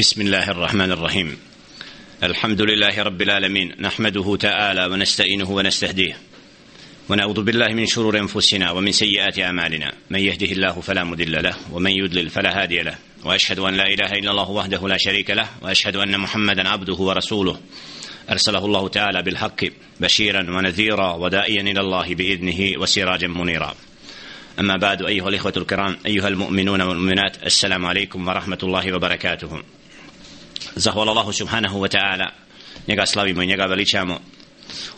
بسم الله الرحمن الرحيم. الحمد لله رب العالمين نحمده تعالى ونستعينه ونستهديه ونعوذ بالله من شرور أنفسنا ومن سيئات أعمالنا. من يهده الله فلا مضل له ومن يضلل فلا هادي له وأشهد أن لا إله إلا الله وحده لا شريك له وأشهد أن محمدا عبده ورسوله. أرسله الله تعالى بالحق بشيرا ونذيرا ودائيا إلى الله بإذنه وسراجا منيرا. أما بعد أيها الإخوة الكرام أيها المؤمنون والمؤمنات السلام عليكم ورحمة الله وبركاته. Zahvala Allahu subhanahu wa ta'ala. Njega slavimo i njega veličamo.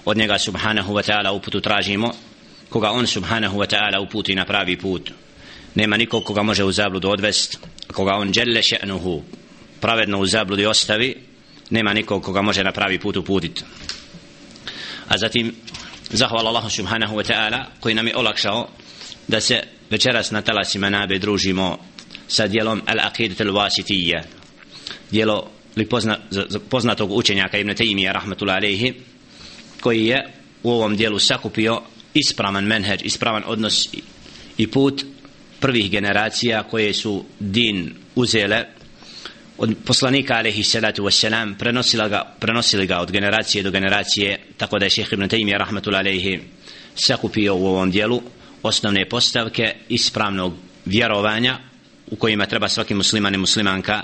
Od njega subhanahu wa ta'ala uputu tražimo. Koga on subhanahu wa ta'ala uputi na pravi put. Nema nikog koga može u zabludu odvest. Koga on djelle še'nuhu pravedno u zabludi ostavi nema nikog koga može na pravi put uputit. A zatim zahvala Allahu subhanahu wa ta'ala koji nam je olakšao da se večeras na talasima nabe družimo sa dijelom al-aqidat al-wasitiyya djelo li pozna, poznatog učenjaka Ibn Taymija rahmetullahi alejhi koji je u ovom dijelu sakupio ispravan menheđ, ispravan odnos i put prvih generacija koje su din uzele od poslanika alaihi salatu wassalam prenosila ga, prenosili ga od generacije do generacije tako da je šehr Ibn Taymija rahmatullahi alejhi sakupio u ovom dijelu osnovne postavke ispravnog vjerovanja u kojima treba svaki musliman i muslimanka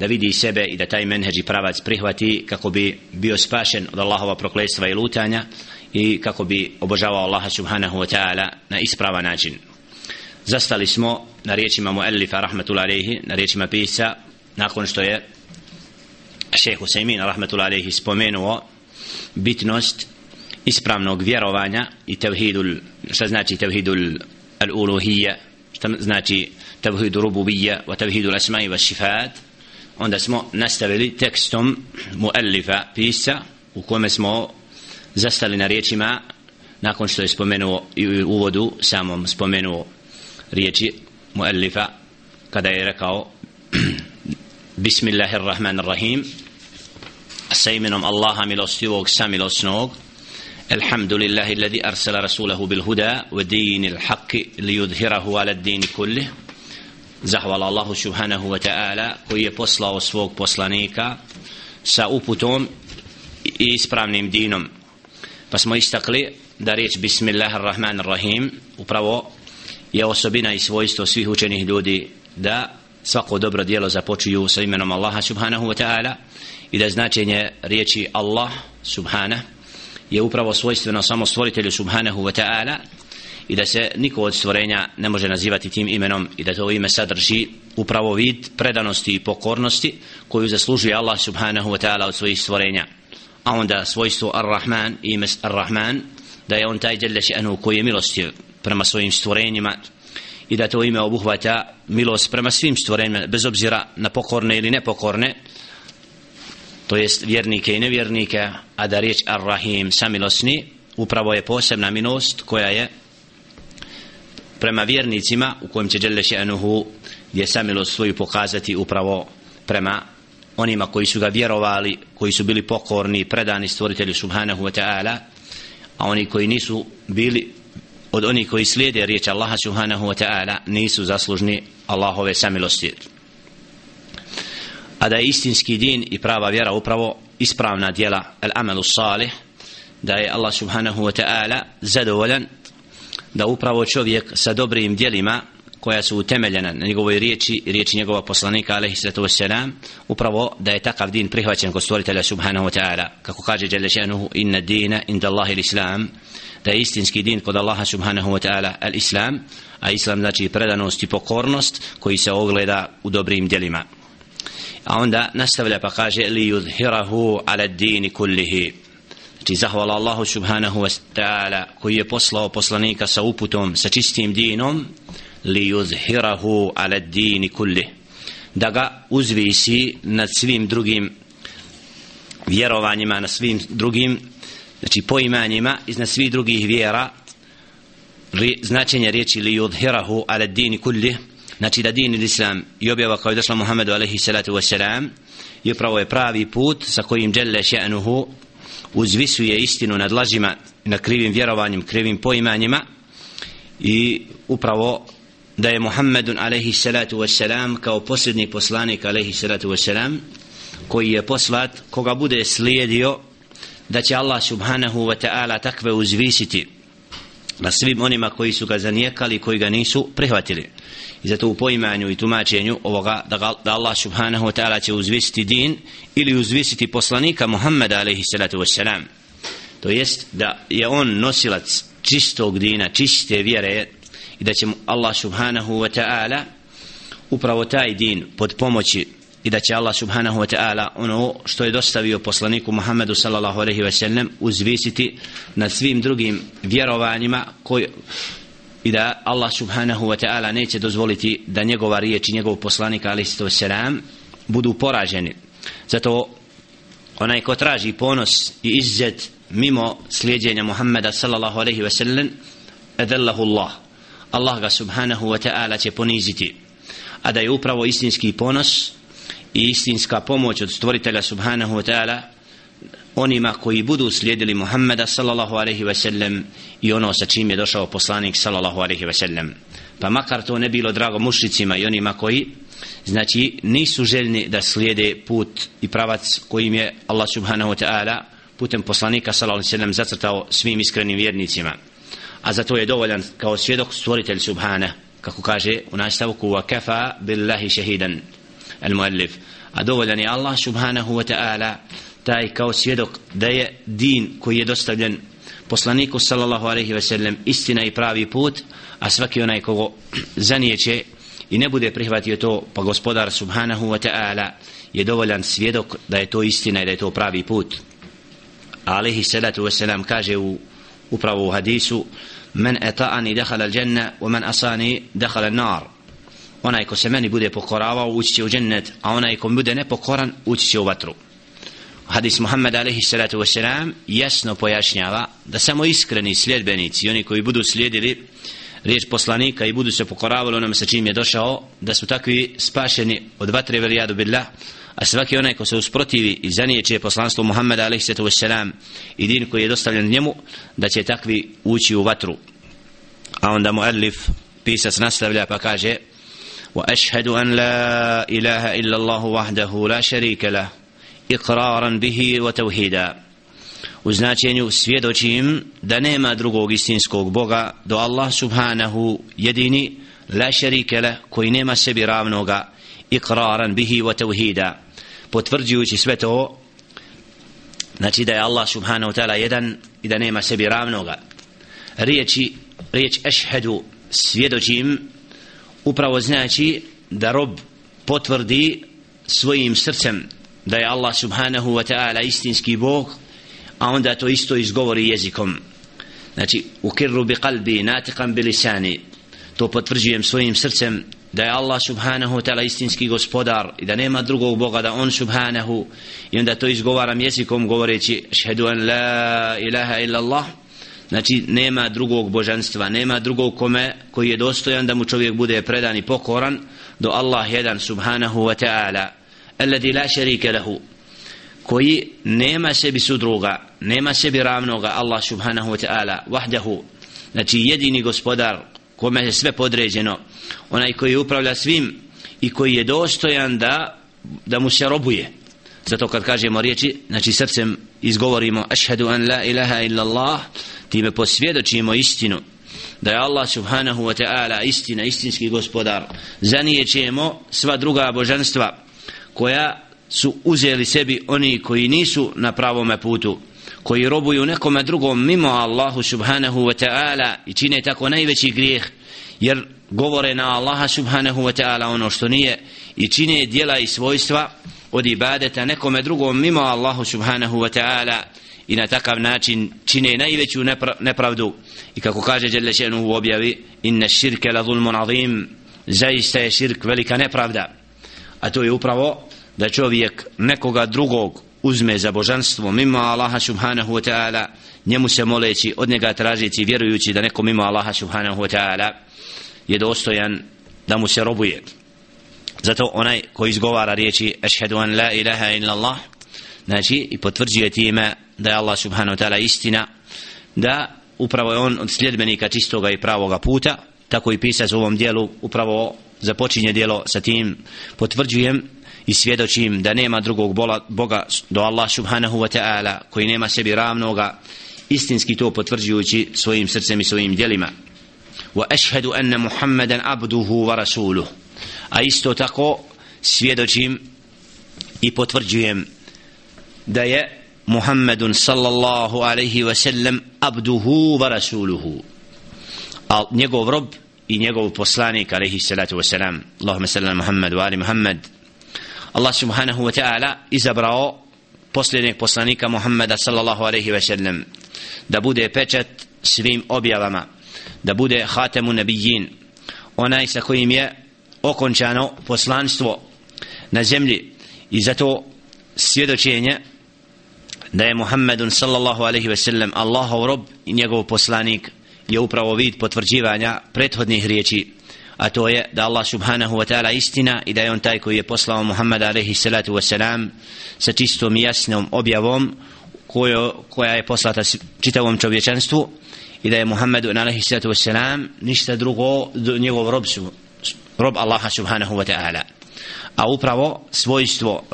da vidi sebe i da taj menheđi pravac prihvati kako bi bio spašen od Allahova prokletstva i lutanja i kako bi obožavao Allaha subhanahu wa ta'ala na ispravan način. Zastali smo na riječima muallifa rahmetul alejhi na riječima pisca nakon što je šejh Usaymin rahmetul alejhi spomenuo bitnost ispravnog vjerovanja i tevhidul šta znači tevhidul al-uluhiyya šta znači tevhidul rububiyya wa tevhidul asma'i wa sifat onda smo nastavili tekstom muallifa pisa u kome smo zastali na riječima nakon što je spomenuo i u uvodu samom spomenuo riječi muallifa kada je rekao Bismillahirrahmanirrahim sa imenom Allaha milostivog samilosnog الحمد لله الذي أرسل رسوله بالهدى ودين الحق ليظهره على الدين كله zahvala Allahu subhanahu wa ta'ala koji je poslao svog poslanika sa uputom i ispravnim dinom. Pa smo istakli da riječ Bismillahirrahmanirrahim upravo je osobina i svojstvo svih učenih ljudi da svako dobro dijelo započuju sa imenom Allaha subhanahu wa ta'ala i da značenje riječi Allah subhana je upravo svojstveno samo stvoritelju subhanahu wa ta'ala i da se niko od stvorenja ne može nazivati tim imenom i da to ime sadrži upravo vid predanosti i pokornosti koju zaslužuje Allah subhanahu wa ta'ala od svojih stvorenja. A onda svojstvo Ar-Rahman ime Ar-Rahman da je on taj djelje še'nu koji je milosti prema svojim stvorenjima i da to ime obuhvata milost prema svim stvorenjima bez obzira na pokorne ili nepokorne to jest vjernike i nevjernike a da riječ Ar-Rahim samilosni upravo je posebna milost koja je prema vjernicima u kojem će Đelle Še'nuhu je samilost svoju pokazati upravo prema onima koji su ga vjerovali, koji su bili pokorni, predani stvoritelju Subhanahu wa ta'ala, a oni koji nisu bili od onih koji slijede riječ Allaha Subhanahu wa ta'ala nisu zaslužni Allahove samilosti. A da je istinski din i prava vjera upravo ispravna djela al-amalu salih, da je Allah Subhanahu wa ta'ala zadovoljan da upravo čovjek sa dobrim djelima koja su utemeljena na njegovoj riječi i riječi njegova poslanika alaihi sallatu wassalam upravo da je takav din prihvaćen kod stvoritelja subhanahu wa ta'ala. Kako kaže Đelešanuhu inna dina inda Allahi l'islam da je istinski din kod Allaha subhanahu wa ta'ala al-islam a islam znači predanost i pokornost koji se ogleda u dobrim djelima. A onda nastavlja pa kaže li yudhirahu ala dini kullihi Znači zahvala Allahu subhanahu wa ta'ala koji je poslao poslanika sa uputom, sa čistim dinom li yuzhirahu ala dini kulli. Da ga uzvisi nad svim drugim vjerovanjima, na svim drugim znači poimanjima iznad svih drugih vjera značenje riječi li yuzhirahu ala dini kulli. Znači da din islam i objava kao je došla Muhammedu alaihi salatu wasalam i upravo je pravi put sa kojim djelle še'nuhu uzvisuje istinu nad lažima na krivim vjerovanjem, krivim poimanjima i upravo da je Muhammedun alaihi salatu wasalam kao posljednji poslanik alaihi salatu wasalam koji je poslat koga bude slijedio da će Allah subhanahu wa ta'ala takve uzvisiti na svim onima koji su ga zanijekali koji ga nisu prihvatili. I zato u poimanju i tumačenju ovoga da, ga, da Allah subhanahu wa ta'ala će uzvisiti din ili uzvisiti poslanika Muhammeda alaihi salatu wassalam. To jest da je on nosilac čistog dina, čiste vjere i da će mu Allah subhanahu wa ta'ala upravo taj din pod pomoći i da će Allah subhanahu wa ta'ala ono što je dostavio poslaniku Muhammedu sallallahu alaihi wa sallam uzvisiti na svim drugim vjerovanjima koji i da Allah subhanahu wa ta'ala neće dozvoliti da njegova riječ i njegov poslanik alaihi wa sallam budu poraženi. Zato onaj ko traži ponos i izzet mimo slijedjenja Muhammeda sallallahu alaihi wa sallam edallahu Allah. Allah ga subhanahu wa ta'ala će poniziti. A da je upravo istinski ponos i istinska pomoć od stvoritelja subhanahu wa ta'ala onima koji budu slijedili Muhammeda sallallahu alaihi wa sallam i ono sa čim je došao poslanik sallallahu alaihi wa sallam. Pa makar to ne bilo drago mušicima i onima koji znači nisu željni da slijede put i pravac kojim je Allah subhanahu wa ta'ala putem poslanika sallallahu alaihi wa sallam zacrtao svim iskrenim vjernicima. A zato je dovoljan kao svjedok stvoritelj subhana kako kaže u nastavku wa kafa billahi shahidan al muallif a dovoljan je Allah subhanahu wa ta'ala taj kao svjedok da je din koji je dostavljen poslaniku sallallahu alaihi wa sellem istina i pravi put a svaki onaj kogo zanijeće i ne bude prihvatio to pa gospodar subhanahu wa ta'ala je dovoljan svjedok da je to istina i da je to pravi put. Alaihi salatu wa sallam kaže u upravo u hadisu men eta'ani dehala al janna wa men asani dehala al nar onaj ko se meni bude pokoravao ući će u džennet a onaj ko bude nepokoran ući će u vatru. Hadis Muhammed alaihi salatu wasalam jasno pojašnjava da samo iskreni sljedbenici oni koji budu slijedili riječ poslanika i budu se pokoravali onome sa čim je došao da su takvi spašeni od vatre velijadu billah a svaki onaj ko se usprotivi i zanijeće poslanstvo Muhammeda alaihi salatu wasalam i din koji je dostavljen njemu da će takvi ući u vatru. A onda mu alif pisac nastavlja pa kaže وأشهد أن لا إله إلا الله وحده لا شريك له إقرارا به وتوحيدا. U značenju svjedočim da nema drugog istinskog Boga do Allah subhanahu jedini la šerikele koji nema sebi ravnoga iqraran bihi wa tevhida potvrđujući sve to znači da je Allah subhanahu ta'ala jedan i da nema sebi ravnoga. Riječi riječ ešhedu svjedočim upravo znači da rob potvrdi svojim srcem da je Allah subhanahu wa ta'ala istinski Bog a onda to isto izgovori jezikom. Znači ukirru bi kalbi natiqan bi lisani. To potvrđujem svojim srcem da je Allah subhanahu wa ta'ala istinski gospodar i da nema drugog Boga da on subhanahu. I onda to izgovaram jezikom govoreći šhedu an la ilaha illa Allah znači nema drugog božanstva nema drugog kome koji je dostojan da mu čovjek bude predan i pokoran do Allah jedan subhanahu wa ta'ala. Alladhi la sharika lahu. Koji nema sebi sudruga nema sebi ravnoga Allah subhanahu wa ta'ala wahdahu. Znači jedini gospodar kome je sve podređeno onaj koji upravlja svim i koji je dostojan da da mu se robuje. Zato kad kažemo riječi znači srcem izgovorimo ašhedu an la ilaha illa Allah time posvjedočimo istinu. Da je Allah subhanahu wa ta'ala istina, istinski gospodar. Zanijećemo sva druga božanstva koja su uzeli sebi oni koji nisu na pravome putu koji robuju nekome drugom mimo Allahu subhanahu wa ta'ala i čine tako najveći grijeh jer govore na Allaha subhanahu wa ta'ala ono što nije i čine dijela i svojstva od ibadeta nekome drugom mimo Allahu subhanahu wa ta'ala i na takav način čine najveću nepravdu. I kako kaže Đelešenu u objavi inna širke la zulmun azim zaista je širk velika nepravda. A to je upravo da čovjek nekoga drugog uzme za božanstvo mimo Allaha subhanahu wa ta'ala njemu se moleći od njega tražiti vjerujući da neko mimo Allaha subhanahu wa ta'ala je dostojan da mu se robuje zato onaj ko izgovara riječi ašhedu an la ilaha illa Allah znači i potvrđuje time da je Allah subhanahu wa ta'ala istina da upravo je on od sljedbenika čistoga i pravoga puta tako i pisac u ovom dijelu upravo započinje dijelo sa tim potvrđujem i svjedočim da nema drugog bola, Boga do Allah subhanahu wa ta'ala koji nema sebi ravnoga istinski to potvrđujući svojim srcem i svojim dijelima wa ashhadu anna muhammadan abduhu wa rasuluhu a isto tako svjedočim i potvrđujem da je Muhammedun sallallahu alaihi wa sallam abduhu wa rasuluhu. A njegov rob i njegov poslanik alaihi salatu wa salam Allahumma sallam Muhammed wa ali Muhammed Allah subhanahu wa ta'ala izabrao posljednjeg poslanika Muhammeda sallallahu alaihi wa sallam da bude pečat svim objavama da bude hatemu nabijin onaj sa kojim je okončano poslanstvo na zemlji i zato svjedočenje da je Muhammedun sallallahu alaihi ve sellem Allahov rob i njegov poslanik je upravo vid potvrđivanja prethodnih riječi a to je da Allah subhanahu wa ta'ala istina i da je on taj koji je poslao Muhammeda alaihi salatu wa salam sa čistom i jasnom objavom kojo, koja je poslata čitavom čovječanstvu i da je Muhammedu alaihi salatu wa salam ništa drugo njegov rob su rob Allaha subhanahu wa ta'ala. A upravo svojstvo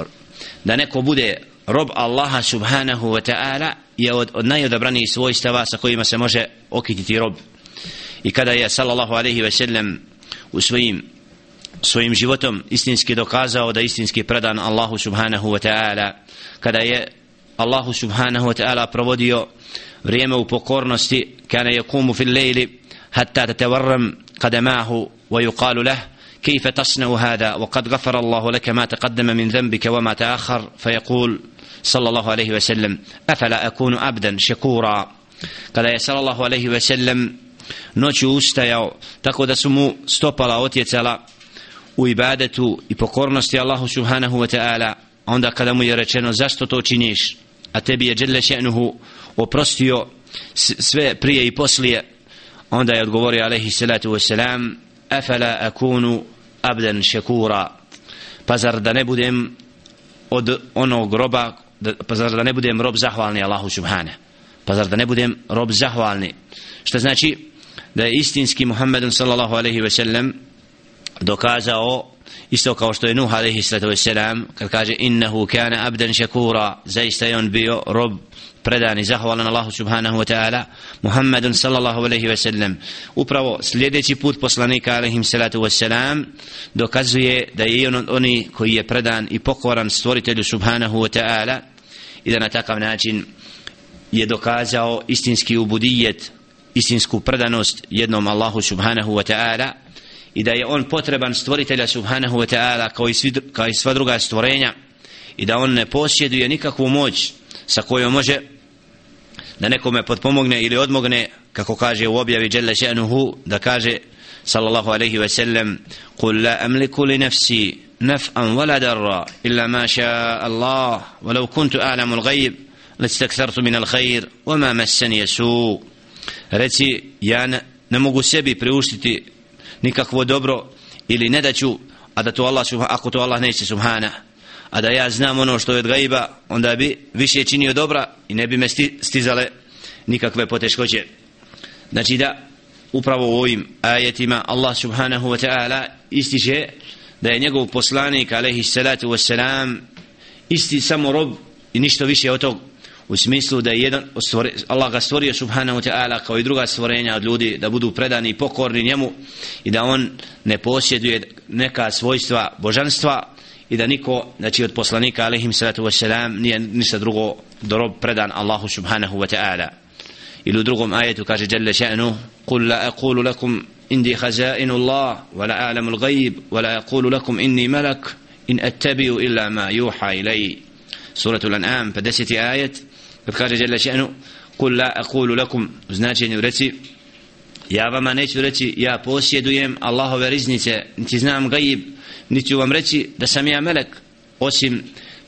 da neko bude rob Allaha subhanahu wa ta'ala je od, od najodabranijih svojstava sa kojima se može okititi rob. I kada je sallallahu alaihi ve sellem u svojim svojim životom istinski dokazao da istinski predan Allahu subhanahu wa ta'ala kada je Allahu subhanahu wa ta'ala provodio vrijeme u pokornosti kana yakumu fil lejli hatta tatawarram qadamahu wa yuqalu lahu كيف تصنع هذا وقد غفر الله لك ما تقدم من ذنبك وما تأخر فيقول صلى الله عليه وسلم أفلا أكون أبدا شكورا kada je sallallahu alaihi ve sellem noću ustajao tako da su mu stopala otjecala u ibadetu i pokornosti Allahu subhanahu wa ta'ala onda kada mu je rečeno zašto to činiš a tebi je dželle še'nuhu oprostio sve prije i poslije onda je odgovorio alaihi salatu wa salam afala akunu abdan šekura pa zar da ne budem od onog roba pa zar da ne budem rob zahvalni Allahu subhane? Pa zar da ne budem rob zahvalni? Što znači da je istinski Muhammedun sallallahu alaihi ve sellem dokazao isto kao što je Nuh alaihi sallatu ve kad kaže innehu kana abdan šekura zaista je on bio rob predan i zahvalan Allahu subhanahu wa ta'ala Muhammedun sallallahu alaihi wa sallam. Upravo sljedeći put poslanika alaihim salatu wa salam dokazuje da je on oni koji je predan i pokoran stvoritelju subhanahu wa ta'ala i da na takav način je dokazao istinski ubudijet istinsku predanost jednom Allahu subhanahu wa ta'ala i da je on potreban stvoritelja subhanahu wa ta'ala kao, kao i sva druga stvorenja i da on ne posjeduje nikakvu moć sa kojom može da nekome potpomogne ili odmogne kako kaže u objavi Jalla še'nuhu da kaže sallallahu alaihi wa sallam قل لا أملك لنفسي نفعا ولا ضرا إلا ما شاء الله ولو كنت أعلم الغيب لاستكثرت من الخير وما مسني سوء reci ja ne, ne mogu sebi priuštiti nikakvo dobro ili ne daću a da to Allah ako to Allah neće subhana a da ja znam ono što je od gaiba onda bi više činio dobra i ne bi me stizale nikakve poteškoće. Znači da upravo u ovim ajetima Allah subhanahu wa ta'ala ističe da je njegov poslanik alaihi salatu wassalam isti samo rob i ništa više od tog u smislu da je jedan stvore, Allah ga stvorio subhanahu wa ta'ala kao i druga stvorenja od ljudi da budu predani i pokorni njemu i da on ne posjeduje neka svojstva božanstva i da niko znači od poslanika alejhi salatu vesselam nije ništa drugo do predan Allahu subhanahu wa ta'ala. Ili u drugom ajetu kaže jalla sha'nu qul la aqulu lakum indi khaza'inu Allah wa la a'lamu al-ghayb wa la aqulu lakum inni malak in attabi'u illa ma yuha ilay. Suratul an'am 50 ayat kad kaže jalla sha'nu qul la aqulu lakum značenje reci ja vama neću reći ja posjedujem Allahove riznice niti znam gajib niti ću vam reći da sam ja melek osim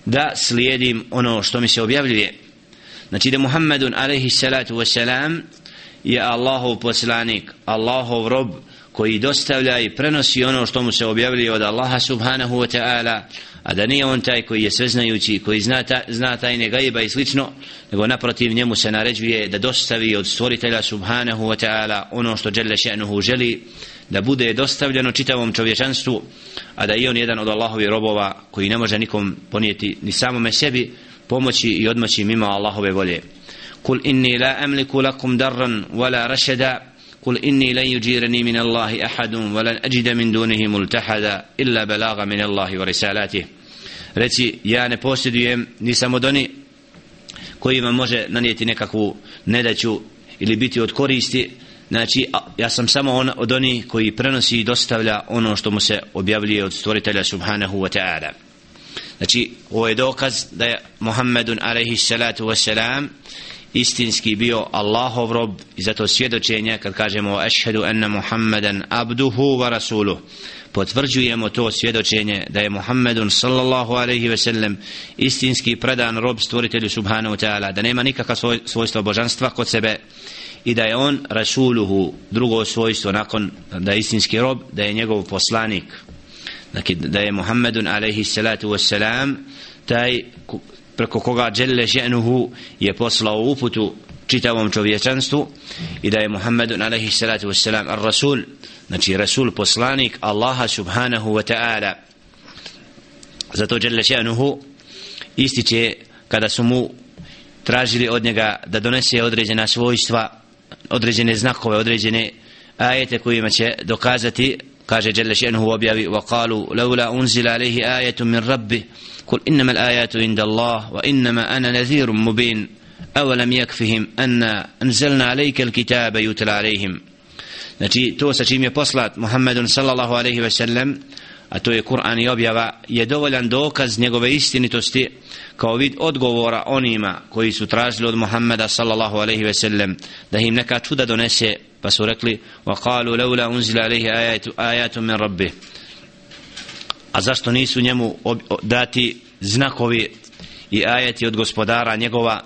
da slijedim ono što mi se objavljuje. Znači da Muhammedun alaihi salatu wasalam je Allahov poslanik Allahov rob koji dostavlja i prenosi ono što mu se objavljuje od Allaha subhanahu wa ta'ala a da nije on taj koji je sveznajući koji zna, ta, zna tajne gajba i slično nego naprotiv njemu se naređuje da dostavi od stvoritelja subhanahu wa ta'ala ono što žele še'nuhu želi da bude dostavljeno čitavom čovječanstvu a da i on jedan od Allahovi robova koji ne može nikom ponijeti ni samome sebi pomoći i odmoći mimo Allahove volje kul inni la amliku lakum darran wala rashada قل إني لن يجيرني من الله أحد ولن أجد من دونه ملتحدا إلا بلاغ من الله ورسالاته reci ja ne posjedujem ni samo doni koji vam može nanijeti nekakvu nedaću ili biti od koristi znači ja sam samo on od oni koji prenosi i dostavlja ono što mu se objavljuje od stvoritelja subhanahu wa ta'ala. Znači ovo je dokaz da je Muhammedun alaihi salatu wa salam istinski bio Allahov rob i zato svjedočenje kad kažemo ašhedu anna Muhammeden abduhu wa rasuluh. Potvrđujemo to svjedočenje da je Muhammedun sallallahu alaihi ve sellem istinski predan rob stvoritelju subhanahu wa ta'ala da nema nikakva svoj, svojstva božanstva kod sebe i da je on rasuluhu drugo svojstvo nakon da je istinski rob da je njegov poslanik. Dakle da je Muhammedun alaihi salatu wassalam taj preko koga dželle ženuhu je poslao uputu čitavom čovječanstvu i da je Muhammedun alaihi salatu wassalam ar rasul znači rasul poslanik Allaha subhanahu wa ta'ala. Zato dželle ženuhu ističe kada su mu tražili od njega da donese određena svojstva određene znakove određene ajete kojima će dokazati kaže dželle ženuhu objavi wa qalu laula unzila alaihi ajetu min rabbi قل إنما الآيات عند الله وإنما أنا نذير مبين أولم يكفهم أن أنزلنا عليك الكتاب يتلى عليهم Znači, to sa čim je poslat Muhammedun sallallahu alaihi ve sellem, a to je Kur'an i objava, je dovoljan dokaz njegove istinitosti kao vid odgovora onima koji su tražili od Muhammeda sallallahu alaihi ve sellem da im neka čuda donese, pa su rekli, wa qalu laula unzila alaihi ayatu, من min rabbih. a zašto nisu njemu dati znakovi i ajeti od gospodara njegova?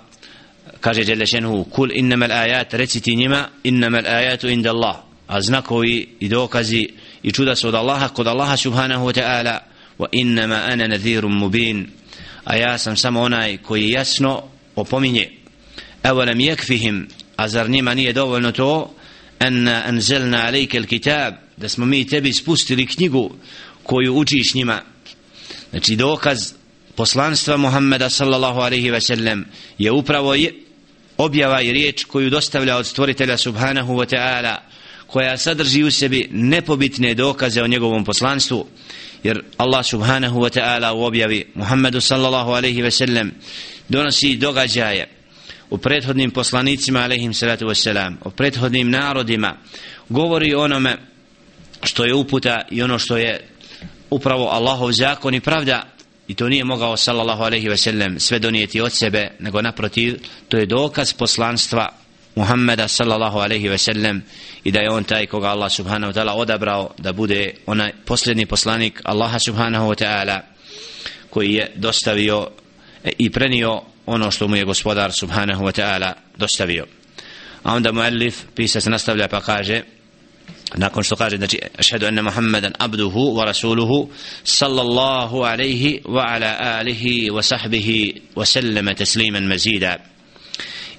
Kaže Đelešenhu kul innamal ajat reciti njima innamal ajatu inda Allah a znakovi i dokazi i čuda su od Allaha kod Allaha subhanahu wa ta'ala wa innama ana nadhirun mubin a ja sam samo onaj koji jasno opominje. Awalam jekfihim a zar njima nije dovoljno to? Anna anzalna alejke il kitab da smo mi tebi spustili knjigu koju učiš njima. Znači dokaz poslanstva Muhammeda sallallahu alaihi ve sellem je upravo je objava i riječ koju dostavlja od stvoritelja subhanahu wa ta'ala koja sadrži u sebi nepobitne dokaze o njegovom poslanstvu jer Allah subhanahu wa ta'ala u objavi Muhammedu sallallahu alaihi ve sellem donosi događaje u prethodnim poslanicima alaihim salatu wa salam o prethodnim narodima govori onome što je uputa i ono što je upravo Allahov zakon i pravda i to nije mogao sallallahu alaihi ve sellem sve donijeti od sebe nego naprotiv to je dokaz poslanstva Muhammeda sallallahu alaihi ve sellem i da je on taj koga Allah subhanahu wa ta'ala odabrao da bude onaj posljedni poslanik Allaha subhanahu wa ta'ala koji je dostavio e, i prenio ono što mu je gospodar subhanahu wa ta'ala dostavio. A onda muallif pisac nastavlja pa kaže nakon što kaže znači ašhedu enne Muhammeden abduhu wa rasuluhu sallallahu alaihi wa ala alihi wa sahbihi wa sallama tasliman mazida.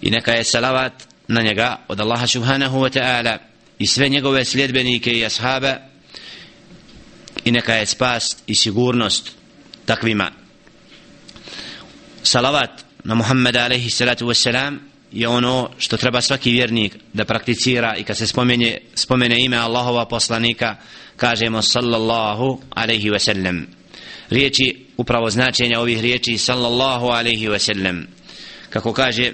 I neka je salavat na njega od Allaha subhanahu wa ta'ala i sve njegove sljedbenike i ashaba i neka je spas i sigurnost takvima. Salavat na Muhammeda alaihi salatu wassalam je ono što treba svaki vjernik da prakticira i kad se spomene, spomene ime Allahova poslanika kažemo sallallahu alaihi wasallam. Riječi upravo značenja ovih riječi sallallahu alaihi wasallam. Kako kaže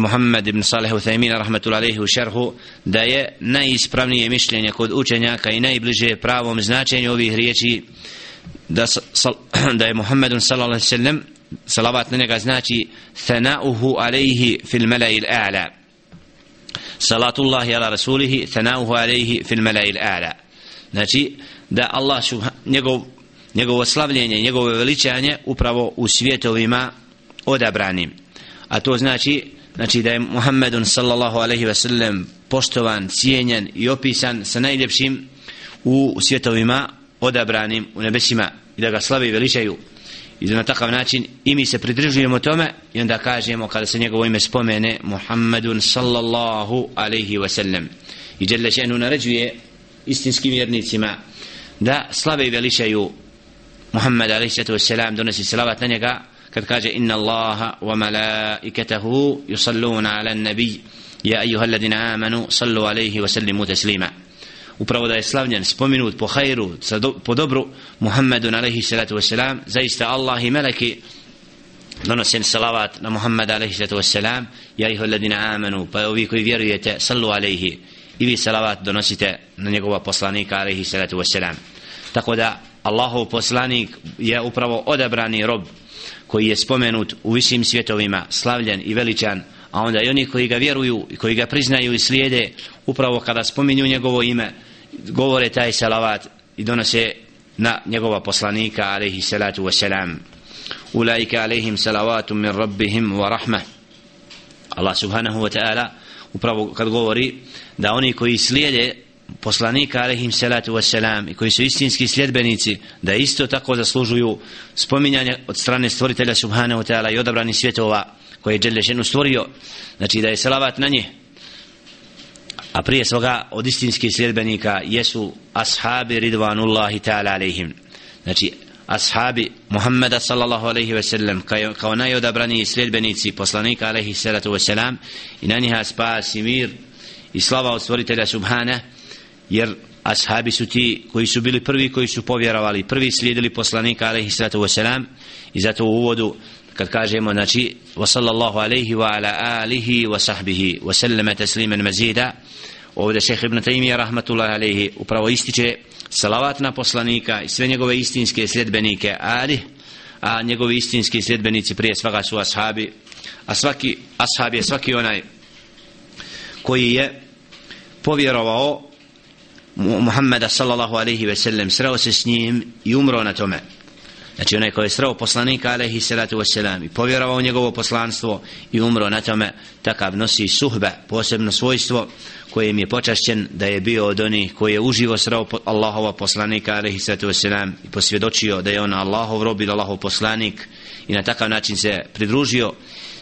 Muhammed ibn Salih Uthaymin rahmetul alaihi u šerhu da je najispravnije mišljenje kod učenjaka i najbliže pravom značenju ovih riječi da, sal, da je Muhammedun sallallahu alaihi sallam salavat na njega znači thanauhu alaihi fil malai a'la salatullahi ala rasulihi thanauhu alaihi fil malai a'la znači da Allah njegov njegovo slavljenje, njegovo veličanje upravo u svjetovima odabranim. A to znači znači da je Muhammedun sallallahu alaihi ve sellem poštovan, cijenjen i opisan sa najljepšim u svjetovima odabranim u nebesima i da ga slave i veličaju i na takav način i mi se pridržujemo tome i onda kažemo kada se njegovo ime spomene Muhammedun sallallahu alaihi ve sellem i Jelle še'nu naređuje istinskim vjernicima da slave i veličaju Muhammed a.s. donosi salavat na njega kad kaže inna Allaha wa malaikatahu yusalluna ala nabi ja ayuha alladina amanu sallu alaihi wa sallimu taslima. Upravo da je slavljen spominut po hajru po dobru Muhammedun alaihi salatu wasalam zaista Allah i meleki donosen salavat na Muhammed alaihi salatu wasalam ja ayuha alladina amanu pa ovi koji vjerujete sallu alaihi i vi salavat donosite na njegova poslanika alaihi salatu wasalam tako da Allahov poslanik je upravo odabrani rob koji je spomenut u visim svjetovima slavljen i veličan a onda i oni koji ga vjeruju i koji ga priznaju i slijede upravo kada spominju njegovo ime govore taj salavat i donose na njegova poslanika alaihi salatu wasalam. Ulaika alaihim salavatum min rabbihim wa rahmah Allah subhanahu wa ta'ala upravo kad govori da oni koji slijede poslanika alehim salatu wassalam i koji su istinski sljedbenici da isto tako zaslužuju spominjanje od strane stvoritelja subhanahu ta'ala i odabrani svjetova koje je Đelešenu stvorio. Znači da je salavat na nje. A prije svoga od istinskih sljedbenika jesu ashabi ridvanullahi ta'ala alehim znači ashabi Muhammeda sallallahu alaihi ve sellem kao, kao najodabrani sljedbenici poslanika alaihi salatu ve selam i na njiha spas i mir i slava od stvoritelja subhana jer ashabi su ti koji su bili prvi koji su povjerovali prvi slijedili poslanika alaihi salatu ve i zato u uvodu kad kažemo znači wa sallallahu alaihi wa ala alihi wa sahbihi wa sallama tasliman mazida ovdje šejh ibn Taymiyyah rahmatullahi alaihi upravo ističe salavat na poslanika i sve njegove istinske sljedbenike ali a njegovi istinski sljedbenici prije svega su ashabi a svaki ashab je svaki onaj koji je povjerovao Muhammeda sallallahu alaihi ve sellem sreo se s njim i umro na tome. Znači onaj koji je sreo poslanika alaihi salatu wasalam i povjerovao njegovo poslanstvo i umro na tome takav nosi suhbe posebno svojstvo kojem je počašćen da je bio od onih koji je uživo sreo Allahova poslanika alaihi sallatu wasalam i posvjedočio da je on Allahov rob i Allahov poslanik i na takav način se pridružio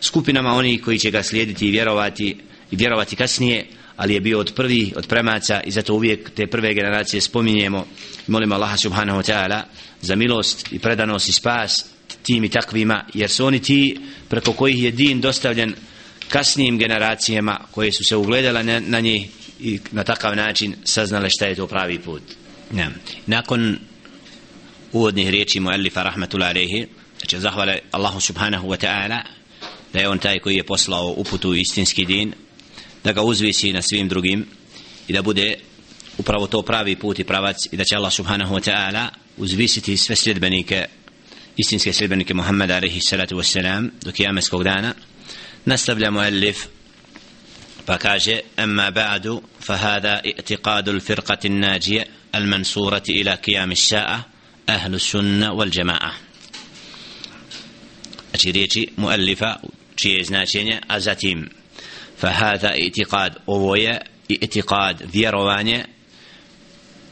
skupinama onih koji će ga slijediti i vjerovati i vjerovati kasnije ali je bio od prvi od premaca i zato uvijek te prve generacije spominjemo molimo Allaha subhanahu wa ta'ala za milost i predanost i spas tim i takvima jer su oni ti preko kojih je din dostavljen kasnijim generacijama koje su se ugledale na, na njih i na takav način saznale šta je to pravi put. Ja. Nakon uvodnih riječi muallifa rahmatullahi alejhi, znači zahvale Allahu subhanahu wa ta'ala da je on taj koji je poslao uputu istinski din, da ga uzvisi na svim drugim i da bude upravo to pravi put i pravac i da će Allah subhanahu wa ta'ala uzvisiti sve sljedbenike istinske sljedbenike Muhammeda alaihi salatu wassalam do kijameskog dana نستبلى مؤلف فكاجي أما بعد فهذا اعتقاد الفرقة الناجية المنصورة إلى قيام الساعة أهل السنة والجماعة أتريتي مؤلفة شيء značenje a zatim فهذا اعتقاد ovo اعتقاد vjerovanje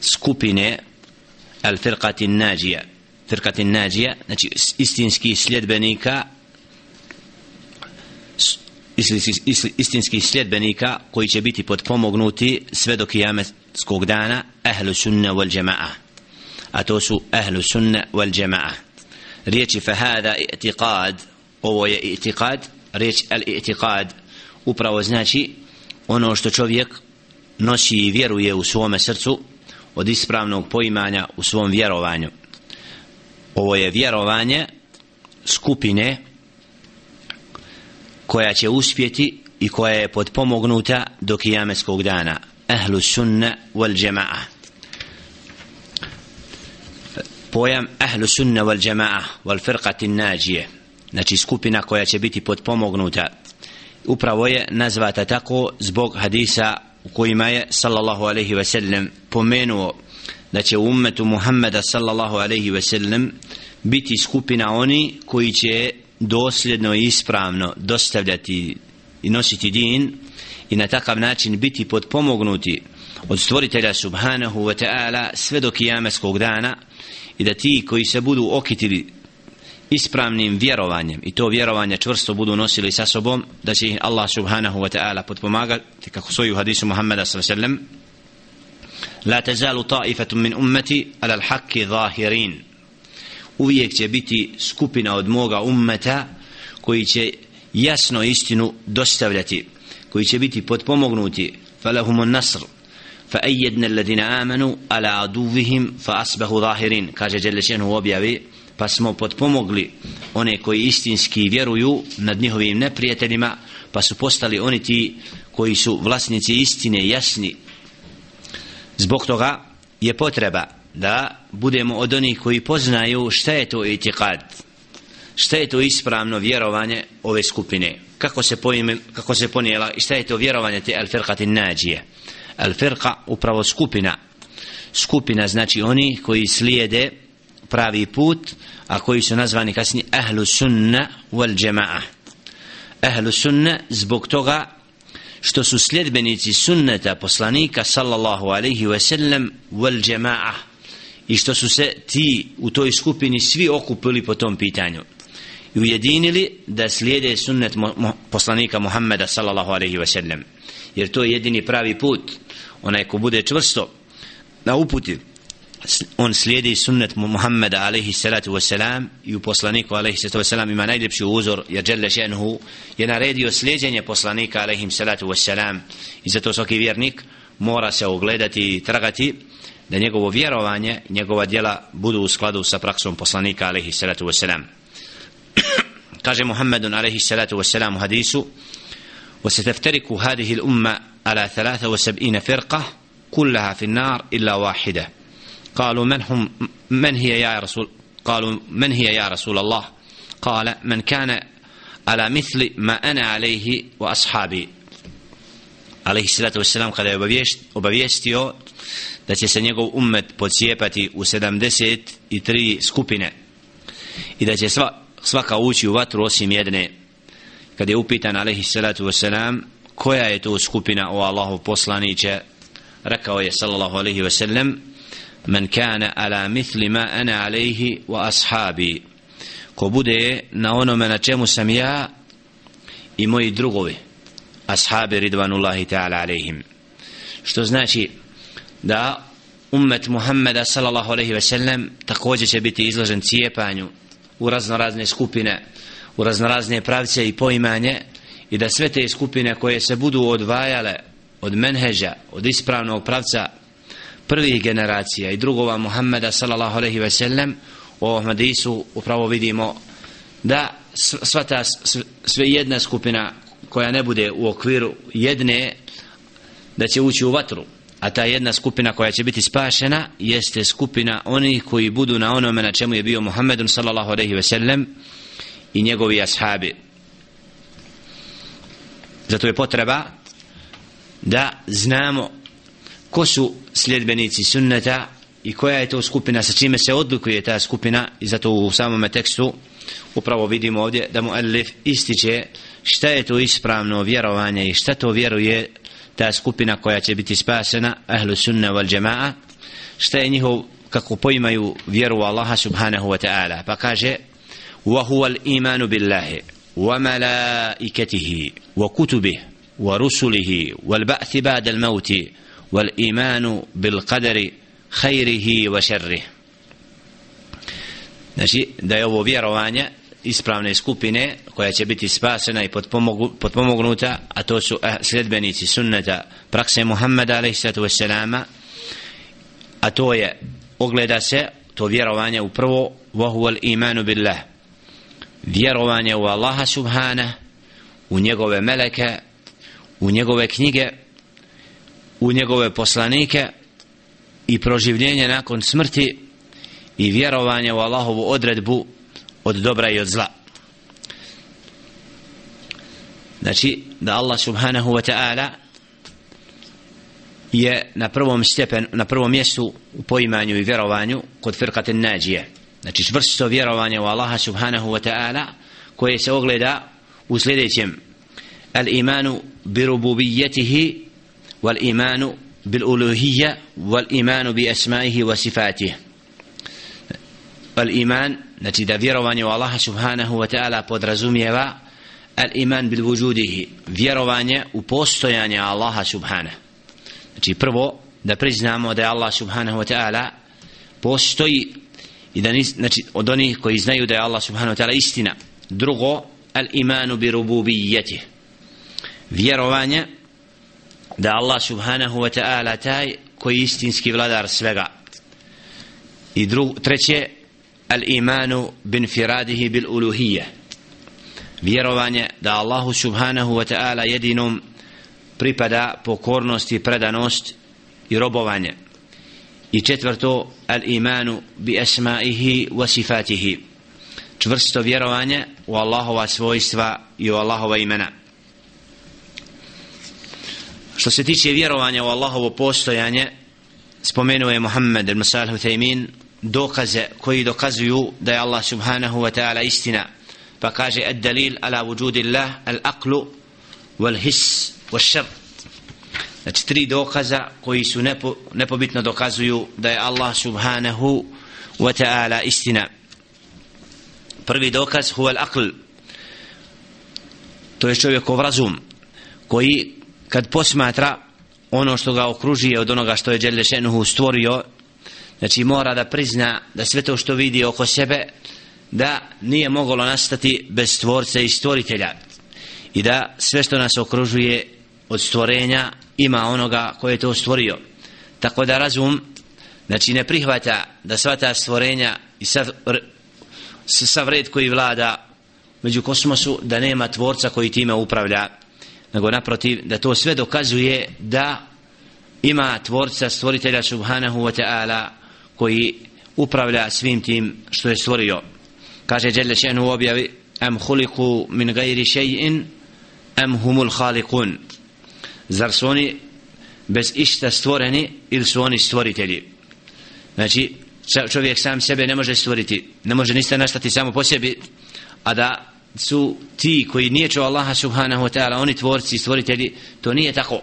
skupine الفرقة الناجية فرقة الناجية znači istinski sljedbenika istinskih sljedbenika koji će biti podpomognuti sve do kijametskog dana ahlu sunna wal jama'a a to su ahlu sunna wal jama'a riječi fahada i'tiqad ovo je i'tiqad riječ al i'tiqad upravo znači ono što čovjek nosi i vjeruje u svome srcu od ispravnog poimanja u svom vjerovanju. Ovo je vjerovanje skupine koja će uspjeti i koja je podpomognuta do kijameskog dana. Ehlu sunna wal jama'a. Pojam ehlu sunna wal jama'a wal firqati nađije znači skupina koja će biti podpomognuta upravo je nazvata tako zbog hadisa u kojima je sallallahu alaihi ve sellem pomenuo da će u ummetu Muhammeda sallallahu alaihi ve sellem biti skupina oni koji će dosljedno i ispravno dostavljati i nositi din i na takav način biti podpomognuti od stvoritelja subhanahu wa ta'ala sve do kijameskog dana i da ti koji se budu okitili ispravnim vjerovanjem. I to vjerovanje čvrsto budu nosili sa sobom da će ih Allah subhanahu wa ta'ala potpomagati kako svoju hadisu Muhammeda s.a.v. la tazalu ta'ifatu min ummati ala al-haqqi zahirin. Uvijek će biti skupina od moga ummeta koji će jasno istinu dostavljati koji će biti potpomognuti. Falahumun nasr. فأيدنا الذين alladhina amanu ala فأصبحوا ظاهرين كاجا جل شأنه Đelešenu pa smo potpomogli one koji istinski vjeruju nad njihovim neprijateljima pa su postali oni ti koji su vlasnici istine jasni. Zbog toga je potreba da budemo od onih koji poznaju šta je to itikad šta je to ispravno vjerovanje ove skupine kako se, pojme, kako se ponijela i šta je to vjerovanje te al-firqati nađije. Al-firqa upravo skupina. Skupina znači oni koji slijede pravi put a koji su nazvani kasni ahlu sunna wal jama'a. Ahlu sunna zbog toga što su sljedbenici sunneta poslanika sallallahu alaihi ve sellem wal jama'a i što su se ti u toj skupini svi okupili po tom pitanju i ujedinili da slijede sunnet poslanika Muhammeda sallallahu alaihi ve sellem jer to je jedini pravi put. Onaj ko bude čvrsto na uputi on slijedi sunnet Muhammeda alaihi salatu wasalam i u poslaniku alaihi salatu wasalam ima najljepši uzor jer Jelle ženhu je naredio slijedjenje poslanika alaihi salatu wasalam i zato svaki vjernik mora se ogledati i tragati da njegovo vjerovanje njegova djela budu u skladu sa praksom poslanika alaihi salatu wasalam kaže Muhammedun alaihi salatu wasalam u hadisu وستفترك هذه الأمة على ثلاثة وسبعين فرقة كلها في النار إلا واحدة قالوا من هم من هي يا رسول قالوا من هي يا رسول الله قال من كان على مثل ما أنا عليه وأصحابي عليه الصلاة والسلام قال obavijestio da će se njegov umet pocijepati u 73 skupine i da će sva, svaka ući u vatru osim jedne kad je upitan alaihi salatu wasalam koja je to skupina o Allahu poslaniće rekao je sallallahu alaihi من كان على مثل ما أنا عليه وأصحابي ko bude na onome na čemu sam ja i moji drugovi ashabi ridvanullahi ta'ala alaihim što znači da ummet Muhammeda sallallahu alaihi ve sellem također će biti izložen cijepanju u raznorazne skupine u raznorazne pravce i poimanje i da sve te skupine koje se budu odvajale od menheža, od ispravnog pravca prvih generacija i drugova Muhammeda sallallahu alejhi ve sellem u ovom hadisu upravo vidimo da sva ta sve jedna skupina koja ne bude u okviru jedne da će ući u vatru. A ta jedna skupina koja će biti spašena jeste skupina onih koji budu na onome na čemu je bio Muhammedun sallallahu alejhi ve sellem i njegovi ashabi. Zato je potreba da znamo ko su sljedbenici sunneta i koja je to skupina sa čime se odlikuje ta skupina? I zato u samom tekstu upravo vidimo ovdje da mu Elif ističe šta je to ispravno vjerovanje i šta to vjeruje ta skupina koja će biti spasena ahlu sunna wal jama'a šta je njihov kako poimaju vjeru Allaha subhanahu wa ta'ala. Pa kaže wa huwa al-imanu billahi wa malaikatihi wa kutubihi wa rusulihi wal ba'thi ba'da al-mauti والإيمان بالقدر خيره وشره znači da je ovo vjerovanje ispravne skupine koja će biti spasena i potpomognuta a to su eh, sljedbenici sunneta prakse Muhammeda alaihissalatu wassalama a to je ogleda se to vjerovanje u prvo vahuval imanu billah vjerovanje u Allaha subhana u njegove meleke u njegove knjige u njegove poslanike i proživljenje nakon smrti i vjerovanje u Allahovu odredbu od dobra i od zla. Znači, da Allah subhanahu wa ta'ala je na prvom stepen, na prvom mjestu u poimanju i vjerovanju kod firkate nađije. Znači, čvrsto vjerovanje u Allaha subhanahu wa ta'ala koje se ogleda u sljedećem al-imanu bi rububijetihi والإيمان بالألوهية والإيمان بأسمائه وصفاته الإيمان التي دفيرواني والله سبحانه وتعالى podrazumijeva الإيمان بالوجوده vjerovanje u postojanje Allaha subhanahu znači prvo da priznamo da je Allah subhanahu wa ta'ala postoji i da nis, znači od onih koji znaju da je Allah subhanahu wa ta'ala istina drugo al imanu bi rububijeti vjerovanje da Allah subhanahu wa ta'ala taj koji je istinski vladar svega. I drug, treće al imanu bin firadihi bil uluhije. Vjerovanje da Allahu subhanahu wa ta'ala jedinom pripada pokornost i predanost i robovanje. I četvrto al imanu bi asmaihi wa sifatihi. Čvrsto vjerovanje u Allahova svojstva i u Allahova imena što se tiče vjerovanja u Allahovo postojanje spomenuo je Muhammed ibn Salih Uthaymin dokaze koji dokazuju da je Allah subhanahu wa ta'ala istina. Pa kaže ad dalil ala wujudillah al-aqlu wal-his wal-shar znači tri dokaza koji su nepo, nepobitno dokazuju da je Allah subhanahu wa ta'ala istina. Prvi dokaz huwa al-aql. To je čovjekov razum koji kad posmatra ono što ga okružuje od onoga što je Đelešenuhu stvorio znači mora da prizna da sve to što vidi oko sebe da nije moglo nastati bez stvorca i stvoritelja. I da sve što nas okružuje od stvorenja ima onoga koje je to stvorio. Tako da razum znači ne prihvata da sva ta stvorenja i sav, sav red koji vlada među kosmosu da nema tvorca koji time upravlja nego naprotiv da to sve dokazuje da ima tvorca stvoritelja subhanahu wa ta'ala koji upravlja svim tim što je stvorio. Kaže Jelle še'nu u objavi am huliku min gajri šeji'in am humul halikun zar su oni bez išta stvoreni ili su oni stvoritelji? Znači čovjek sam sebe ne može stvoriti ne može ništa naštati samo po sebi a da su ti koji nije Allaha subhanahu wa ta'ala oni tvorci i stvoritelji to nije tako.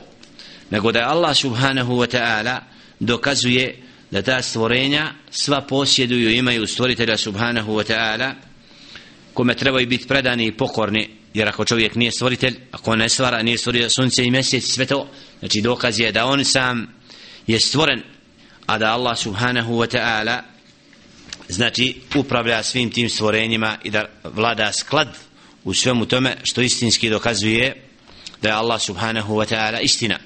Nego da je Allah subhanahu wa ta'ala dokazuje da ta stvorenja sva posjeduju imaju stvoritelja subhanahu wa ta'ala kome trebaju biti predani i pokorni. Jer ako čovjek nije stvoritelj ako ne stvara nije stvorio sunce i mjesec sve to znači dokaz je da on sam je stvoren a da Allah subhanahu wa ta'ala znači upravlja svim tim stvorenjima i da vlada sklad u svemu tome što istinski dokazuje da je Allah subhanahu wa ta'ala istina.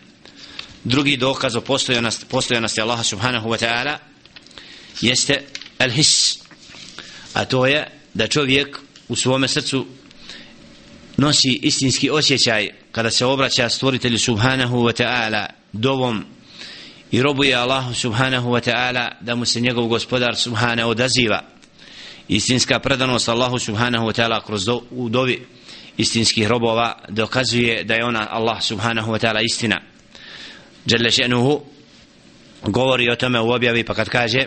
Drugi dokaz o postojanosti, postojanosti Allaha subhanahu wa ta'ala jeste al-his a to je da čovjek u svome srcu nosi istinski osjećaj kada se obraća stvoritelju subhanahu wa ta'ala dovom i robuje Allahu subhanahu wa ta'ala da mu se njegov gospodar subhanahu odaziva istinska predanost Allahu subhanahu wa ta'ala kroz do, u dovi istinskih robova dokazuje da je ona Allah subhanahu wa ta'ala istina Jalla še'nuhu govori o tome u objavi pa kad kaže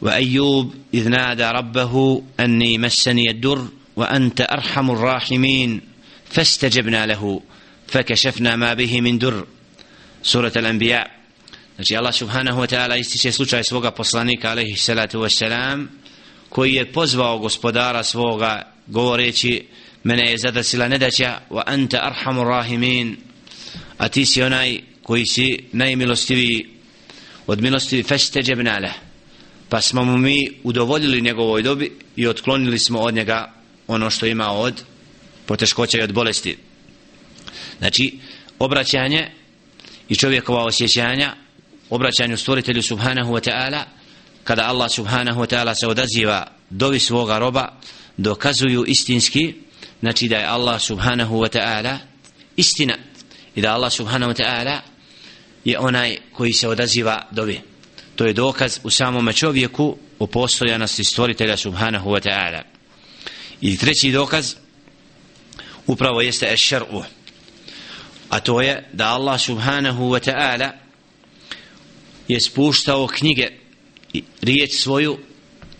وأيوب إذ نادى ربه أني مسني الدر وأنت أرحم الراحمين فاستجبنا له فكشفنا ما به من در سورة الأنبياء Znači Allah subhanahu wa ta'ala ističe slučaj svoga poslanika alaihi salatu wa salam koji je pozvao gospodara svoga govoreći mene je zadasila nedaća wa anta arhamur rahimin. A ti si onaj koji si najmilostiviji od milostivi festeđebna leh pa smo mu mi udovoljili njegovoj dobi i otklonili smo od njega ono što ima od poteškoća i od bolesti. Znači obraćanje i čovjekova osjećanja obraćanju stvoritelju subhanahu wa ta'ala kada Allah subhanahu wa ta'ala se odaziva dovi svoga roba dokazuju istinski znači da je Allah subhanahu wa ta'ala istina i da Allah subhanahu wa ta'ala je onaj koji se odaziva dovi. To je dokaz u samom čovjeku o postojanosti stvoritelja subhanahu wa ta'ala. I treći dokaz upravo jeste ešar'u a to je da Allah subhanahu wa ta'ala je spuštao knjige i riječ svoju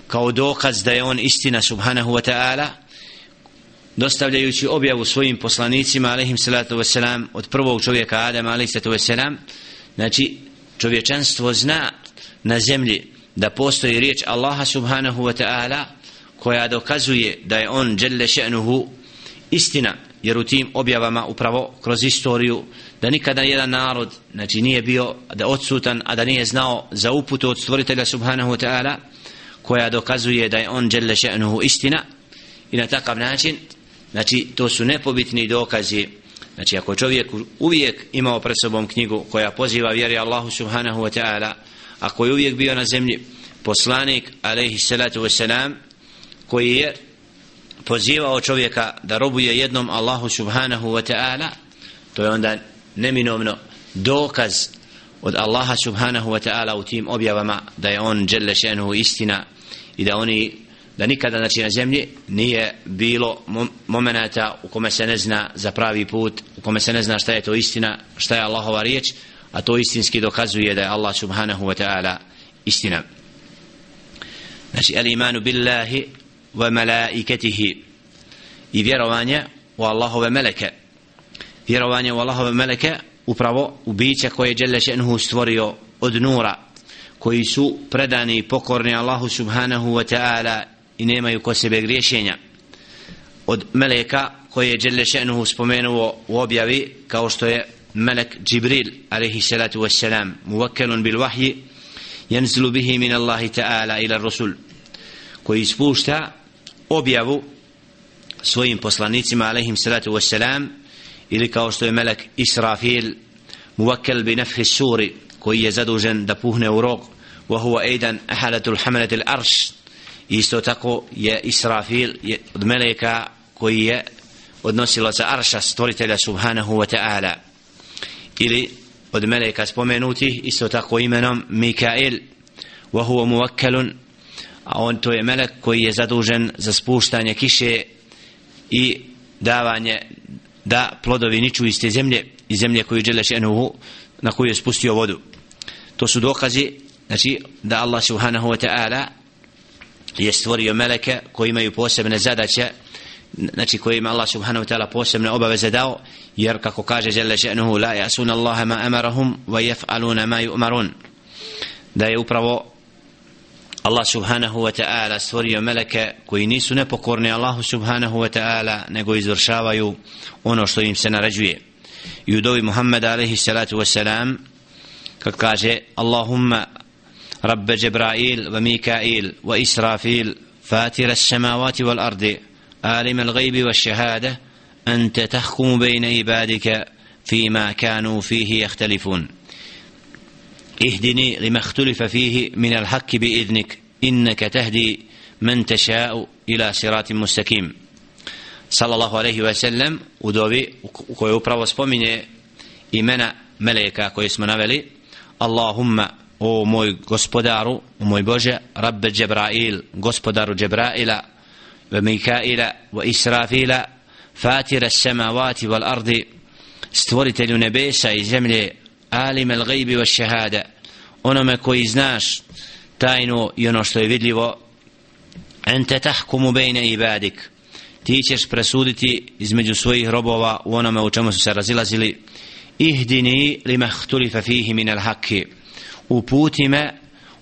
kao dokaz da je on istina subhanahu wa ta'ala dostavljajući objavu svojim poslanicima alaihim salatu wasalam od prvog čovjeka Adama alaihim salatu wasalam znači čovječanstvo zna na zemlji da postoji riječ Allaha subhanahu wa ta'ala koja dokazuje da je on dželle še'nuhu istina jer u tim objavama upravo kroz istoriju da nikada jedan narod znači nije bio da odsutan a da nije znao za uputu od stvoritelja subhanahu wa ta'ala koja dokazuje da je on dželle še'nuhu istina i na takav način znači to su nepobitni dokazi. Znači ako čovjek uvijek imao pred sobom knjigu koja poziva vjeri Allahu subhanahu wa ta'ala ako je uvijek bio na zemlji poslanik alaihi salatu wasalam koji je pozivao čovjeka da robuje jednom Allahu subhanahu wa ta'ala to je onda neminovno dokaz od Allaha subhanahu wa ta'ala u tim objavama da je on dželle še'nuhu istina i da oni da nikada znači na zemlji nije bilo momenata u kome se ne zna za pravi put u kome se ne zna šta je to istina šta je Allahova riječ a to istinski dokazuje da je Allah subhanahu wa ta'ala istina. Znači al imanu billahi wa malaikatihi i vjerovanje u Allahove meleke vjerovanje u Allahove meleke upravo u biće koje je Đelle še'nuhu stvorio od nura koji su predani i pokorni Allahu subhanahu wa ta'ala i nemaju ko sebe griješenja. Od meleka koje je Đelle še'nuhu spomenuo u objavi kao što je melek Džibril alaihi salatu wassalam muvakkelun bil vahji yanzilu bihi min Allahi ta'ala ila rasul koji spušta objavu svojim poslanicima alaihim salatu wassalam ili kao što je melek Israfil muvakkel bi nefhi suri koji je zadužen da puhne u rog wa huwa aidan ahalatul hamalatil arsh. Isto tako je Israfil je od meleka koji je odnosilo sa arša stvoritelja subhanahu wa ta'ala. Ili od meleka spomenuti isto tako imenom Mikael wa huwa muvakkelun a on to je melek koji je zadužen za spuštanje kiše i davanje da plodovi niču iz te zemlje iz zemlje koju želeš enuhu na koju je spustio vodu. To su dokazi znači da Allah subhanahu wa ta'ala je stvorio meleke koji imaju posebne zadaće znači koji ima Allah subhanahu wa ta'ala posebne obaveze dao jer kako kaže žele še'nuhu la jasuna Allahe ma amarahum wa jef'aluna ma yu'marun. Da je upravo Allah subhanahu wa ta'ala stvorio meleke koji nisu nepokorni Allahu subhanahu wa ta'ala nego izvršavaju ono što im se naređuje i u dovi Muhammeda alaihi salatu wa salam kad kaže Allahumma رب جبرائيل وميكائيل وإسرافيل فاتر السماوات والأرض عالم الغيب والشهادة أنت تحكم بين عبادك فيما كانوا فيه يختلفون اهدني لما اختلف فيه من الحق بإذنك إنك تهدي من تشاء إلى صراط مستقيم صلى الله عليه وسلم ودوبي koji upravo spominje imena meleka koje smo naveli Allahumma o moj gospodaru o moj Bože Rabbe Džebrail gospodaru Džebraila ve Mikaila ve Israfila fatira samavati wal ardi stvoritelju nebesa i zemlje alim al gajbi wa šehada onome koji znaš tajno i ono što je vidljivo ente tahkumu bejne ibadik. Ti ćeš presuditi između svojih robova u onome u čemu su se razilazili. Ihdini li mahtulifa fihi min al haki uputi me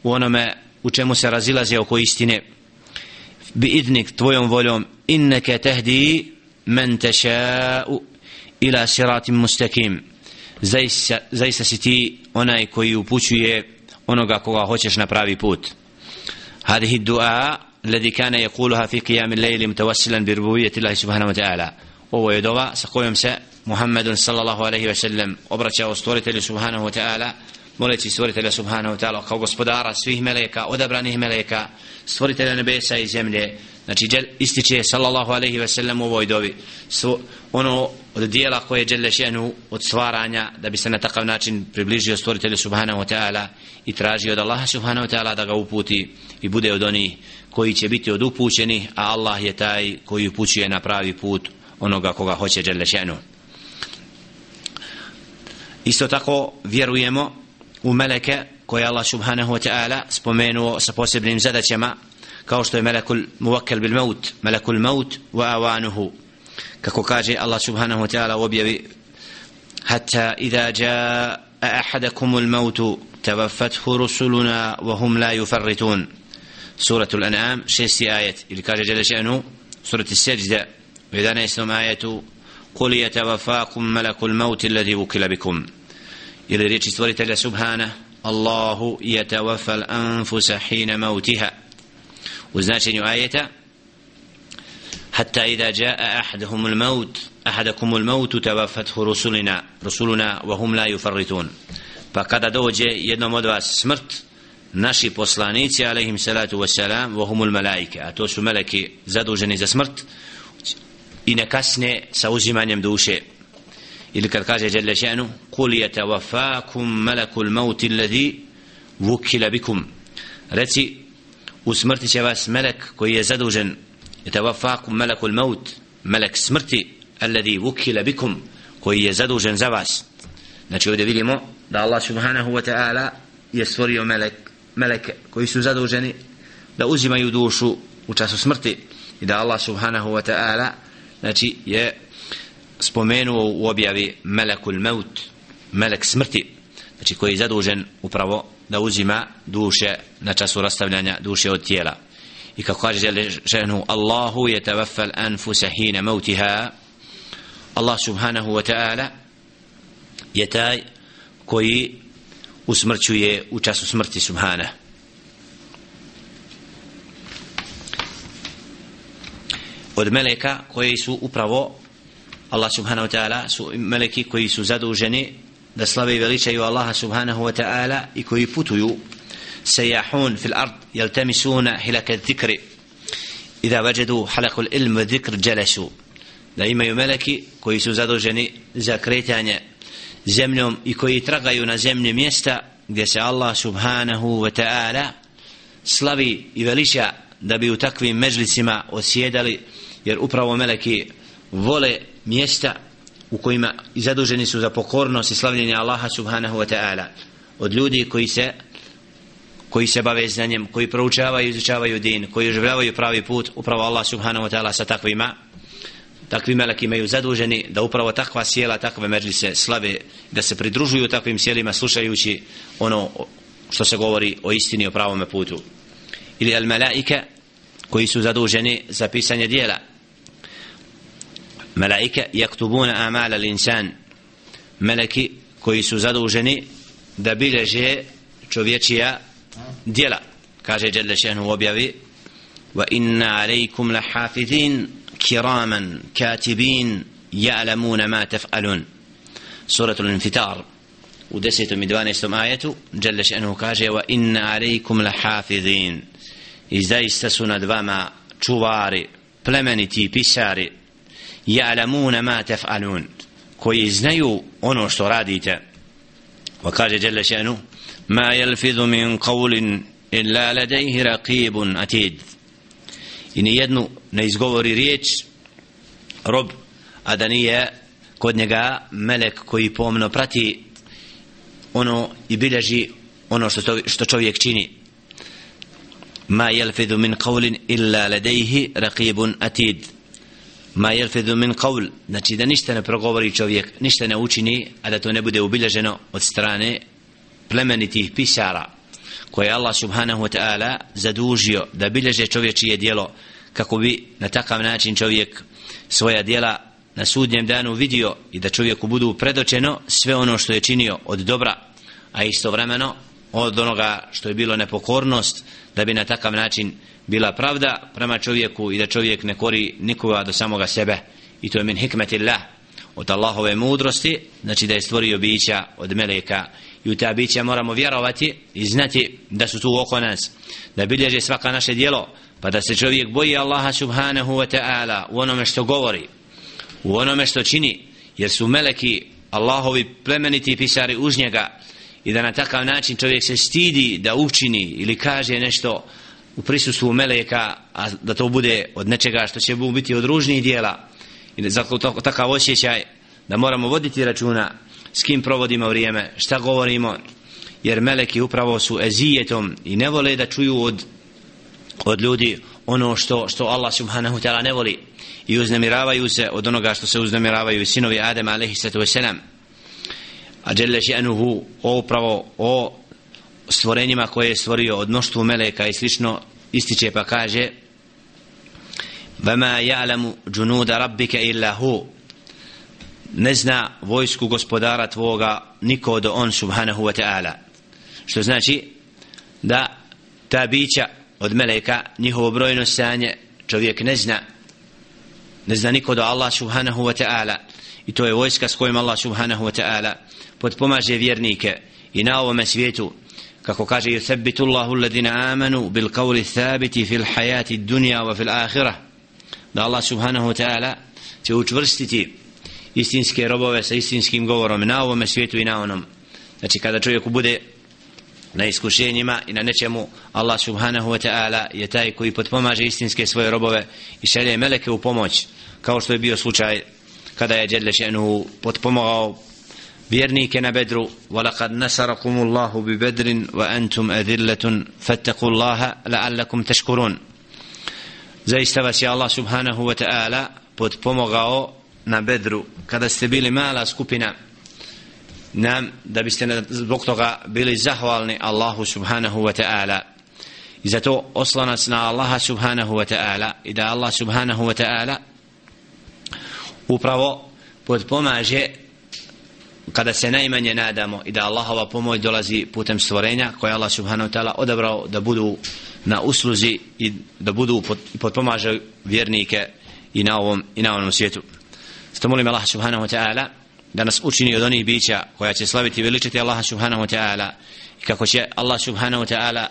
u onome u čemu se razilaze oko istine. Bi idnik tvojom voljom inneke tehdi men teša'u ila siratim mustakim zaista, zaista si ti onaj koji upućuje onoga koga hoćeš na pravi put هذه الدعاء الذي كان يقولها في قيام الليل متوسلا بربوبية الله سبحانه وتعالى ovo je dova sa kojom se Muhammedun sallallahu alaihi ve sellem obraćao stvoritelju subhanahu wa ta'ala moleći stvoritelja subhanahu wa ta'ala kao gospodara svih meleka, odabranih meleka stvoritelja nebesa i zemlje znači džel, ističe sallallahu alaihi ve sellem u ovoj dovi Svo, ono od dijela koje je Đelešenu od stvaranja da bi se na takav način približio stvoritelju subhanahu wa ta'ala i tražio od Allaha subhanahu wa ta'ala da ga uputi i bude od onih koji će biti od upućeni a Allah je taj koji upućuje na pravi put onoga koga hoće Đelešenu isto tako vjerujemo u meleke koje Allah subhanahu wa ta'ala spomenuo sa posebnim zadaćama kao što je melekul muvakkel bil maut melekul maut wa awanuhu kako kaže Allah subhanahu wa ta'ala u objavi hatta idha jaa ahadakum al maut tawaffathu rusuluna wa hum la yufarritun suratul an'am šesti ajet ili kaže jale še'nu surati seđda u 11. ajetu قل يتوفاكم ملك الموت الذي وكل بكم إلى ريتش stvoritelja سبحانه الله يتوفى الأنفس حين موتها وزناشن آية حتى إذا جاء أحدهم الموت أحدكم الموت توفته رسلنا رسلنا وهم لا يفرطون فقد دوجه jednom od vas smrt naši poslanici alaihim salatu wassalam vahumul malaike a to su meleki zaduženi za smrt i ne kasne sa uzimanjem duše ili kad kaže Jelle še'nu kul yatawaffakum malakul maut alladhi wukila bikum reci u smrti će vas melek koji je zadužen يتوفاكم malakul maut melek smrti alladhi wukila bikum koji je zadužen za vas. Znači ovdje vidimo da Allah subhanahu wa ta'ala je stvorio melek meleke koji su zaduženi da uzimaju dušu u času smrti i da Allah subhanahu wa ta'ala znači je spomenuo u objavi melekul maut melek smrti znači koji je zadužen upravo da uzima duše na času rastavljanja duše od tijela i kako kaže ženu Allahu je tavaffal anfusa hina mautiha Allah subhanahu wa ta'ala je taj koji usmrćuje u času smrti subhana od meleka koji su upravo Allah subhanahu wa ta'ala su meleki koji su zaduženi da slave i veličaju Allaha subhanahu wa ta'ala i koji putuju sejahun fil ard jeltemisuna hilaka dhikri إذا وجدوا حلق العلم والذكر جلسوا da imaju meleki koji su zaduženi za kretanje zemljom i koji tragaju na zemlje mjesta gdje se Allah subhanahu wa ta'ala slavi i veliša da bi u takvim mežlicima osjedali jer upravo meleki vole mjesta u kojima i zaduženi su za pokornost i slavljenje Allaha subhanahu wa ta'ala od ljudi koji se koji se bave znanjem, koji proučavaju i izučavaju din, koji oživljavaju pravi put, upravo Allah subhanahu wa ta'ala sa takvima takvi meleki imaju zaduženi da upravo takva sjela, takve međlise slave, da se pridružuju takvim sjelima slušajući ono što se govori o istini o pravome putu. Ili al melaike koji su zaduženi za pisanje dijela. Melaike jaktubuna amala l'insan. Meleki koji su zaduženi da bileže čovječija djela kaže Đelle Šehnu u objavi wa inna alejkum lahafidin kiraman katibin ja'lamuna ma taf'alun suratul infitar u 10. i 12. ajetu Đelle Šehnu kaže wa inna alejkum lahafidin i zaista su nad vama čuvari plemeniti pisari ja'lamuna ma taf'alun koji znaju ono što radite wa kaže Đelle Šehnu ma يلفظ min قول illa لديه raqibun atid. I ni jednu ne izgovori riječ rob a da nije kod njega melek koji pomno prati ono i bilježi ono što, to, što čovjek čini ma jelfidu min qavlin illa ladejhi raqibun atid ma jelfidu min qavl znači da ništa ne progovori čovjek ništa ne učini a da to ne bude ubilježeno od strane plemenitih pisara koje Allah subhanahu wa ta'ala zadužio da bilježe čovječije dijelo kako bi na takav način čovjek svoja dijela na sudnjem danu vidio i da čovjeku budu predočeno sve ono što je činio od dobra a istovremeno od onoga što je bilo nepokornost da bi na takav način bila pravda prema čovjeku i da čovjek ne kori nikoga do samoga sebe. I to je min hikmetillah od Allahove mudrosti znači da je stvorio bića od meleka i u ta bića moramo vjerovati i znati da su tu oko nas. Da bilježe svaka naše dijelo pa da se čovjek boji Allaha subhanahu wa ta'ala u onome što govori u onome što čini jer su meleki Allahovi plemeniti pisari uz njega i da na takav način čovjek se stidi da učini ili kaže nešto u prisustvu meleka a da to bude od nečega što će biti od ružnih dijela. I zato takav osjećaj da moramo voditi računa s kim provodimo vrijeme šta govorimo jer meleki upravo su ezijetom i ne vole da čuju od od ljudi ono što što Allah subhanahu wa ta'ala ne voli i uznemiravaju se od onoga što se uznemiravaju sinovi Adem alaihi sallatu wasalam a dželle še'nuhu o upravo o stvorenjima koje je stvorio od mnoštvu meleka i slično ističe pa kaže وما يعلم جنود ربك إلا هو ne zna vojsku gospodara tvoga niko do on subhanahu wa ta'ala. Što znači da ta bića od meleka njihovo brojno stanje čovjek ne zna. Ne zna niko do Allah subhanahu wa ta'ala. I to je vojska s kojim Allah subhanahu wa ta'ala podpomaže vjernike. I na ovome svijetu kako kaže yuthabbitu Allahu alladhina amanu bil qawli thabiti fil hayati dunya wa fil akhirah. Da Allah subhanahu wa ta'ala će učvrstiti istinske robove sa istinskim govorom na ovome svijetu i na onom znači kada čovjek bude na iskušenjima i na nečemu Allah subhanahu wa ta'ala je taj koji potpomaže istinske svoje robove i šalje meleke u pomoć kao što je bio slučaj kada je Đedle Še'nu potpomogao vjernike na bedru وَلَقَدْ نَسَرَكُمُ اللَّهُ بِبَدْرٍ وَأَنْتُمْ أَذِلَّةٌ فَاتَّقُوا اللَّهَ لَعَلَّكُمْ تَشْكُرُونَ zaista vas je Allah subhanahu wa ta'ala potpomogao na bedru kada ste bili mala skupina nam da biste zbog toga bili zahvalni Allahu subhanahu wa ta'ala i zato oslanac na Allaha subhanahu wa ta'ala i da Allah subhanahu wa ta'ala upravo podpomaže kada se najmanje nadamo i da Allahova pomoć dolazi putem stvorenja koje Allah subhanahu wa ta'ala odabrao da budu na usluzi i da budu podpomaže vjernike i na ovom, i na ovom svijetu. Zato molim Allah subhanahu wa ta'ala da nas učini od onih bića koja će slaviti i veličiti Allaha subhanahu wa ta'ala i kako će Allah subhanahu wa ta'ala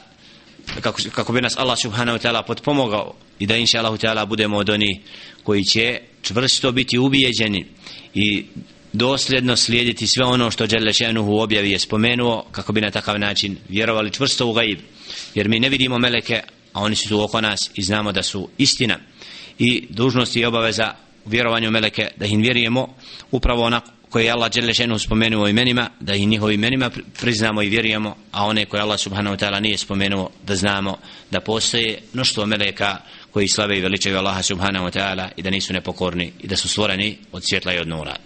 kako, kako bi nas Allah subhanahu wa ta'ala potpomogao i da inša Allah ta'ala budemo od onih koji će čvrsto biti ubijeđeni i dosljedno slijediti sve ono što Đelešenuhu objavi je spomenuo kako bi na takav način vjerovali čvrsto u gaib jer mi ne vidimo meleke a oni su tu oko nas i znamo da su istina. I dužnost i obaveza vjerovanju meleke da im vjerujemo upravo onako koje je Allah dželle šenu spomenuo imenima da ih njihovi imenima priznamo i vjerujemo a one koje Allah subhanahu wa ta'ala nije spomenuo da znamo da postoje mnoštvo meleka koji slave i veličaju Allaha subhanahu wa ta'ala i da nisu nepokorni i da su stvoreni od svjetla i od nura